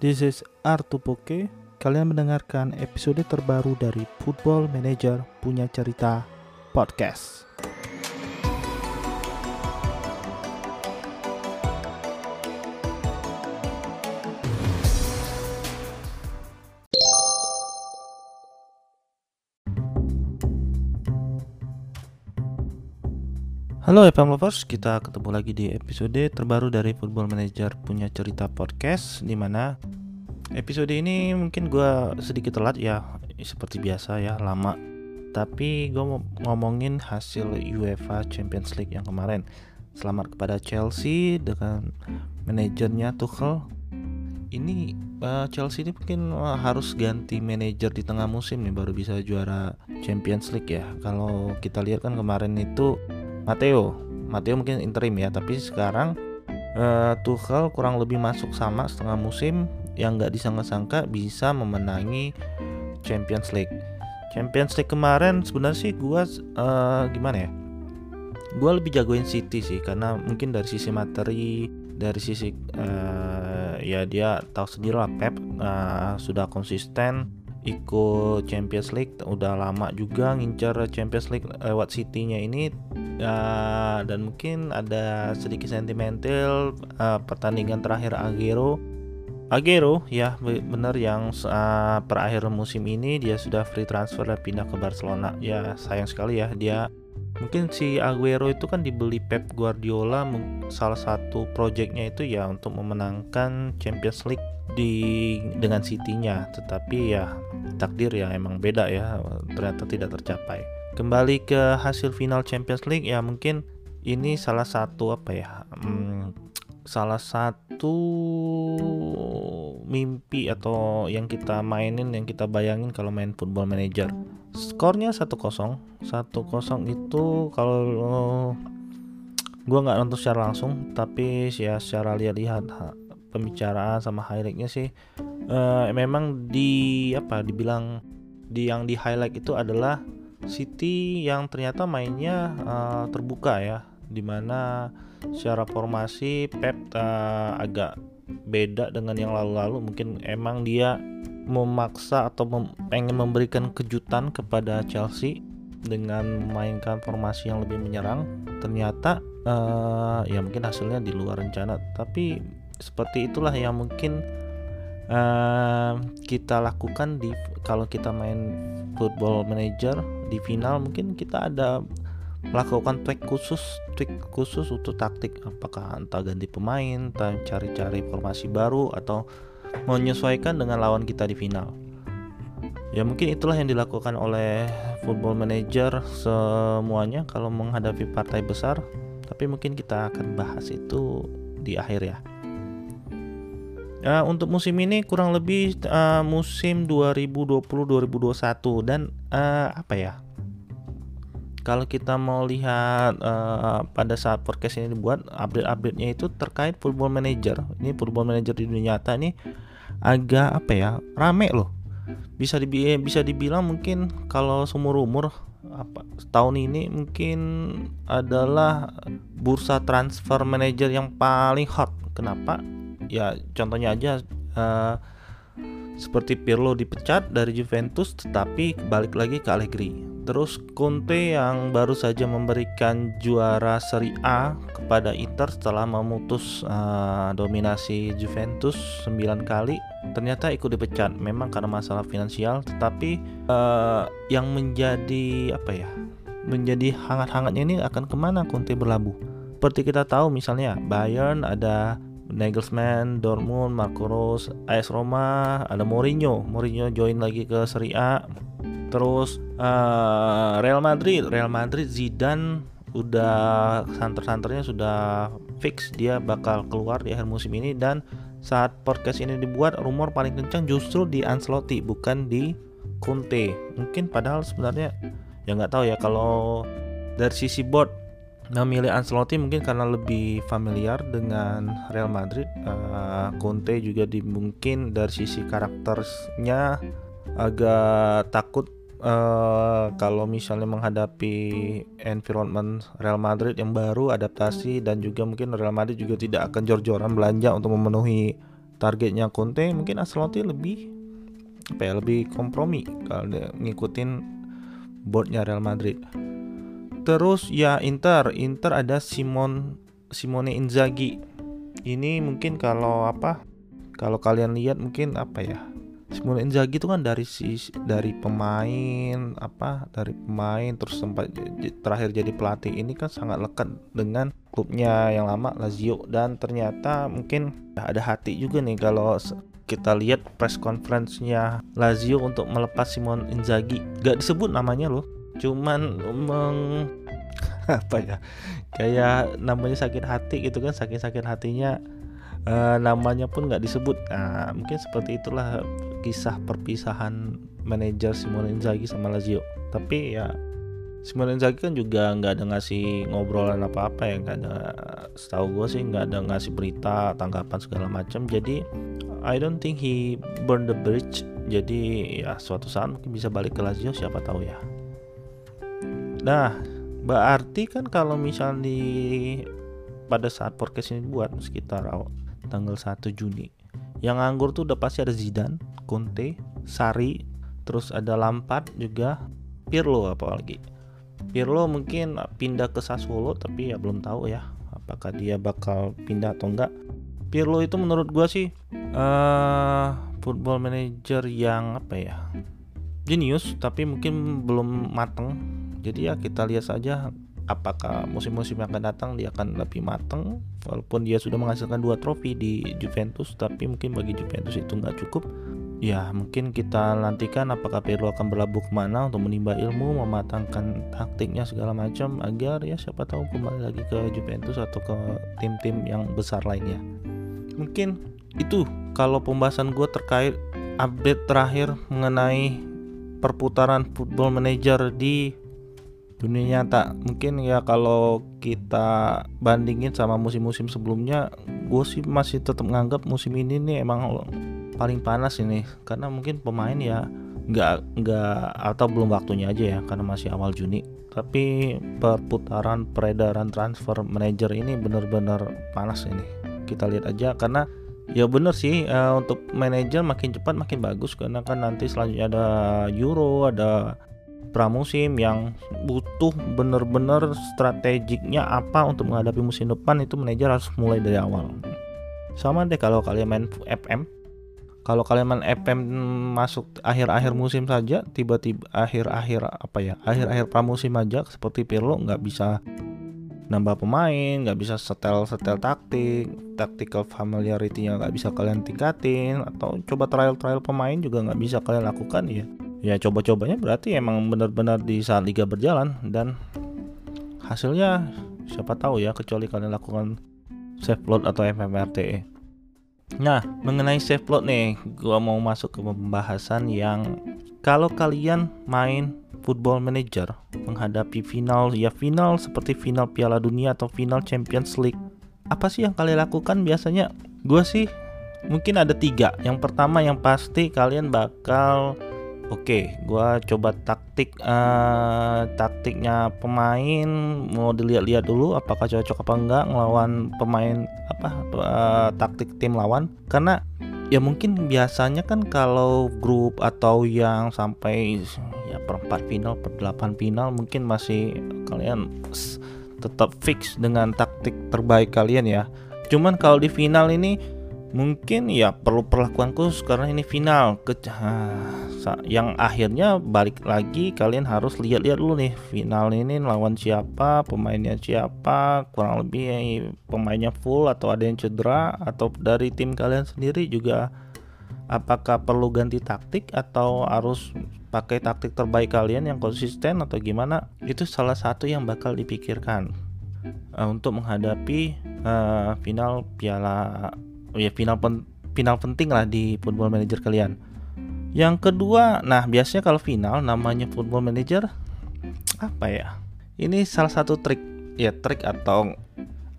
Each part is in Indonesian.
This is Artupoke. Kalian mendengarkan episode terbaru dari Football Manager Punya Cerita Podcast. Halo FM Lovers, kita ketemu lagi di episode terbaru dari Football Manager punya cerita podcast Di mana episode ini mungkin gue sedikit telat ya seperti biasa ya lama. Tapi gue mau ngomongin hasil UEFA Champions League yang kemarin. Selamat kepada Chelsea dengan manajernya Tuchel. Ini uh, Chelsea ini mungkin uh, harus ganti manajer di tengah musim nih baru bisa juara Champions League ya. Kalau kita lihat kan kemarin itu Matteo Matteo mungkin interim ya tapi sekarang uh, Tuchel kurang lebih masuk sama setengah musim yang nggak disangka-sangka bisa memenangi Champions League. Champions League kemarin sebenarnya sih gue uh, gimana ya? Gue lebih jagoin City sih karena mungkin dari sisi materi dari sisi uh, ya dia tahu sendiri lah Pep uh, sudah konsisten ikut Champions League udah lama juga ngincar Champions League lewat City-nya ini. Uh, dan mungkin ada sedikit sentimental uh, pertandingan terakhir Agero Agero ya benar yang uh, per akhir musim ini dia sudah free transfer dan pindah ke Barcelona. Ya sayang sekali ya dia mungkin si Aguero itu kan dibeli Pep Guardiola salah satu proyeknya itu ya untuk memenangkan Champions League di dengan City-nya. Tetapi ya takdir ya emang beda ya ternyata tidak tercapai. Kembali ke hasil final Champions League ya mungkin ini salah satu apa ya hmm, salah satu mimpi atau yang kita mainin yang kita bayangin kalau main football manager. Skornya 1-0 1-0 itu kalau gue nggak nonton secara langsung tapi ya secara lihat-lihat pembicaraan sama highlightnya sih uh, memang di apa dibilang di yang di highlight itu adalah City yang ternyata mainnya uh, terbuka ya di mana secara formasi Pep uh, agak beda dengan yang lalu-lalu. Mungkin emang dia memaksa atau mem pengen memberikan kejutan kepada Chelsea dengan memainkan formasi yang lebih menyerang. Ternyata uh, ya mungkin hasilnya di luar rencana. Tapi seperti itulah yang mungkin uh, kita lakukan di kalau kita main football manager di final mungkin kita ada melakukan tweak khusus tweak khusus untuk taktik. Apakah entah ganti pemain entah cari-cari formasi baru atau menyesuaikan dengan lawan kita di final. Ya mungkin itulah yang dilakukan oleh football manager semuanya kalau menghadapi partai besar. Tapi mungkin kita akan bahas itu di akhir ya. Uh, untuk musim ini kurang lebih uh, musim 2020-2021 dan uh, apa ya? Kalau kita mau lihat uh, pada saat podcast ini dibuat update-update-nya itu terkait football manager. Ini football manager di dunia nyata ini agak apa ya? Rame loh. Bisa dibi bisa dibilang mungkin kalau seumur umur apa tahun ini mungkin adalah bursa transfer manager yang paling hot. Kenapa? ya contohnya aja uh, seperti Pirlo dipecat dari Juventus tetapi balik lagi ke Allegri. Terus Conte yang baru saja memberikan juara Serie A kepada Inter setelah memutus uh, dominasi Juventus 9 kali ternyata ikut dipecat memang karena masalah finansial tetapi uh, yang menjadi apa ya menjadi hangat-hangatnya ini akan ke mana Conte berlabuh seperti kita tahu misalnya Bayern ada Nagelsmann, Dortmund, Marco Rose, AS Roma, ada Mourinho. Mourinho join lagi ke Serie A. Terus uh, Real Madrid, Real Madrid Zidane udah santer-santernya sudah fix dia bakal keluar di akhir musim ini dan saat podcast ini dibuat rumor paling kencang justru di Ancelotti bukan di Conte. Mungkin padahal sebenarnya ya nggak tahu ya kalau dari sisi board memilih Ancelotti mungkin karena lebih familiar dengan Real Madrid. Uh, Conte juga di, mungkin dari sisi karakternya agak takut uh, kalau misalnya menghadapi environment Real Madrid yang baru adaptasi dan juga mungkin Real Madrid juga tidak akan jor-joran belanja untuk memenuhi targetnya Conte mungkin Ancelotti lebih apa ya lebih kompromi kalau ngikutin boardnya Real Madrid. Terus ya Inter. Inter ada Simon Simone Inzaghi. Ini mungkin kalau apa kalau kalian lihat mungkin apa ya Simone Inzaghi itu kan dari si dari pemain apa dari pemain terus sempat terakhir jadi pelatih ini kan sangat lekat dengan klubnya yang lama Lazio. Dan ternyata mungkin ada hati juga nih kalau kita lihat press conference-nya Lazio untuk melepas Simone Inzaghi. Gak disebut namanya loh cuman meng apa ya kayak namanya sakit hati gitu kan sakit sakit hatinya uh, namanya pun nggak disebut. Nah, mungkin seperti itulah kisah perpisahan manajer Simone Inzaghi sama Lazio. Tapi ya Simone Inzaghi kan juga nggak ada ngasih ngobrolan apa-apa ya nggak ada setahu gue sih nggak ada ngasih berita tanggapan segala macam. Jadi I don't think he burn the bridge. Jadi ya suatu saat mungkin bisa balik ke Lazio siapa tahu ya. Nah berarti kan kalau misalnya di pada saat podcast ini buat sekitar tanggal 1 Juni yang nganggur tuh udah pasti ada Zidane, Conte, Sari, terus ada Lampard juga, Pirlo apalagi. Pirlo mungkin pindah ke Sassuolo tapi ya belum tahu ya apakah dia bakal pindah atau enggak. Pirlo itu menurut gua sih uh, football manager yang apa ya jenius tapi mungkin belum mateng. Jadi ya kita lihat saja apakah musim-musim yang akan datang dia akan lebih matang walaupun dia sudah menghasilkan dua trofi di Juventus tapi mungkin bagi Juventus itu nggak cukup ya mungkin kita nantikan apakah Pirlo akan berlabuh ke mana untuk menimba ilmu mematangkan taktiknya segala macam agar ya siapa tahu kembali lagi ke Juventus atau ke tim-tim yang besar lainnya. Mungkin itu kalau pembahasan gue terkait update terakhir mengenai perputaran football manager di dunia nyata. Mungkin ya kalau kita bandingin sama musim-musim sebelumnya gue sih masih tetap menganggap musim ini nih emang paling panas ini. Karena mungkin pemain ya nggak nggak atau belum waktunya aja ya karena masih awal Juni. Tapi perputaran peredaran transfer manager ini benar-benar panas ini. Kita lihat aja karena ya bener sih uh, untuk manajer makin cepat makin bagus. Karena kan nanti selanjutnya ada Euro ada pramusim yang butuh bener-bener strategiknya apa untuk menghadapi musim depan itu manajer harus mulai dari awal. Sama deh kalau kalian main FM kalau kalian main FM masuk akhir-akhir musim saja tiba-tiba akhir-akhir apa ya akhir-akhir pramusim aja seperti Pirlo nggak bisa nambah pemain nggak bisa setel setel taktik tactical familiarity-nya nggak bisa kalian tingkatin atau coba trial trial pemain juga nggak bisa kalian lakukan ya ya coba-cobanya berarti emang benar-benar di saat liga berjalan dan hasilnya siapa tahu ya kecuali kalian lakukan save load atau FMRTE. Nah, mengenai save load nih, gua mau masuk ke pembahasan yang kalau kalian main Football Manager menghadapi final ya final seperti final Piala Dunia atau final Champions League, apa sih yang kalian lakukan biasanya? Gua sih mungkin ada tiga. Yang pertama yang pasti kalian bakal Oke, gua coba taktik uh, taktiknya pemain mau dilihat-lihat dulu apakah cocok apa enggak ngelawan pemain apa uh, taktik tim lawan karena ya mungkin biasanya kan kalau grup atau yang sampai ya perempat final, per delapan final mungkin masih kalian tetap fix dengan taktik terbaik kalian ya. Cuman kalau di final ini mungkin ya perlu perlakuan khusus karena ini final. Ke yang akhirnya balik lagi kalian harus lihat-lihat dulu nih final ini lawan siapa pemainnya siapa kurang lebih ya, pemainnya full atau ada yang cedera atau dari tim kalian sendiri juga apakah perlu ganti taktik atau harus pakai taktik terbaik kalian yang konsisten atau gimana? Itu salah satu yang bakal dipikirkan uh, untuk menghadapi uh, final piala ya final pen, final penting lah di football manager kalian. Yang kedua, nah biasanya kalau final namanya football manager apa ya? Ini salah satu trik ya trik atau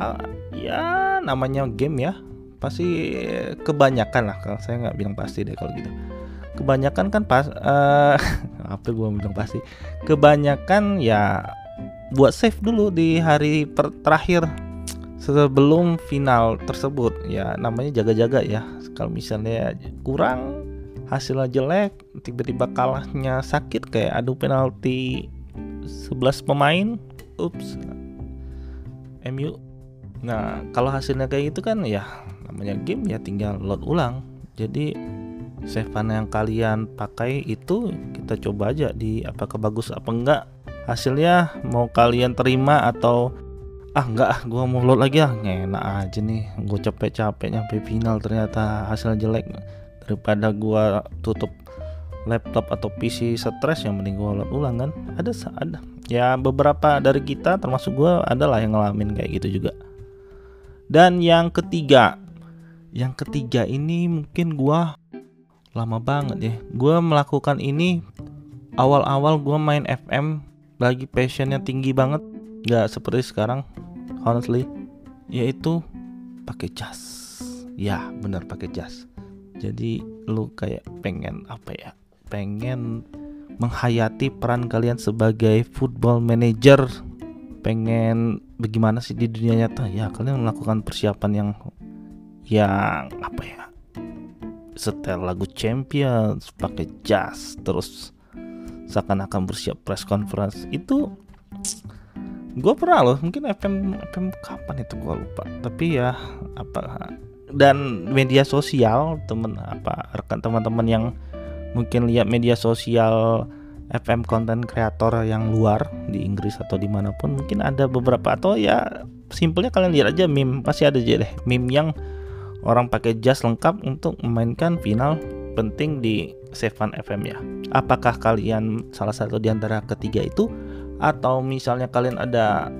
uh, ya namanya game ya. Pasti kebanyakan lah kalau saya nggak bilang pasti deh kalau gitu. Kebanyakan kan pas uh, apa gue bilang pasti. Kebanyakan ya buat save dulu di hari terakhir sebelum final tersebut ya namanya jaga-jaga ya. Kalau misalnya kurang hasilnya jelek tiba-tiba kalahnya sakit kayak adu penalti 11 pemain ups. MU nah kalau hasilnya kayak gitu kan ya namanya game ya tinggal load ulang. Jadi Sevan yang kalian pakai itu kita coba aja di apakah bagus apa enggak. Hasilnya mau kalian terima atau ah enggak ah gue mau load lagi ah. Enak aja nih gue capek-capek nyampe final ternyata hasil jelek. Daripada gue tutup laptop atau PC stres yang mending gue load ulang kan? Ada ada. Ya beberapa dari kita termasuk gue adalah yang ngalamin kayak gitu juga. Dan yang ketiga yang ketiga ini mungkin gue lama banget ya. Gue melakukan ini awal-awal gue main FM lagi passionnya tinggi banget. Nggak seperti sekarang honestly yaitu pakai jas. Ya benar pakai jas. Jadi lu kayak pengen apa ya? Pengen menghayati peran kalian sebagai football manager. Pengen bagaimana sih di dunia nyata? Ya kalian melakukan persiapan yang yang apa ya? Setel lagu Champions pakai jas terus seakan-akan bersiap press conference. Itu gue pernah loh mungkin FM FM kapan itu gue lupa. Tapi ya apa dan media sosial temen apa rekan teman-teman yang mungkin lihat media sosial FM konten kreator yang luar di Inggris atau di mana pun mungkin ada beberapa. Atau ya simpelnya kalian lihat aja meme pasti ada aja deh. Meme yang orang pakai jas lengkap untuk memainkan final penting di Seven FM ya. Apakah kalian salah satu di antara ketiga itu atau misalnya kalian ada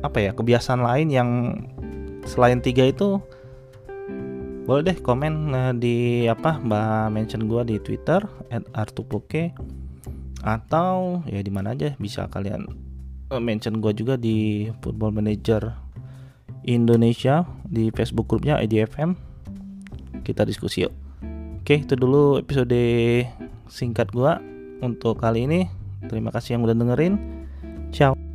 apa ya kebiasaan lain yang selain tiga itu? Boleh deh komen eh, di apa mbak mention gue di Twitter @artupoke atau ya di mana aja bisa kalian eh, mention gue juga di Football Manager Indonesia di Facebook grupnya IDFM kita diskusi yuk. Oke itu dulu episode singkat gua untuk kali ini. Terima kasih yang udah dengerin Chao.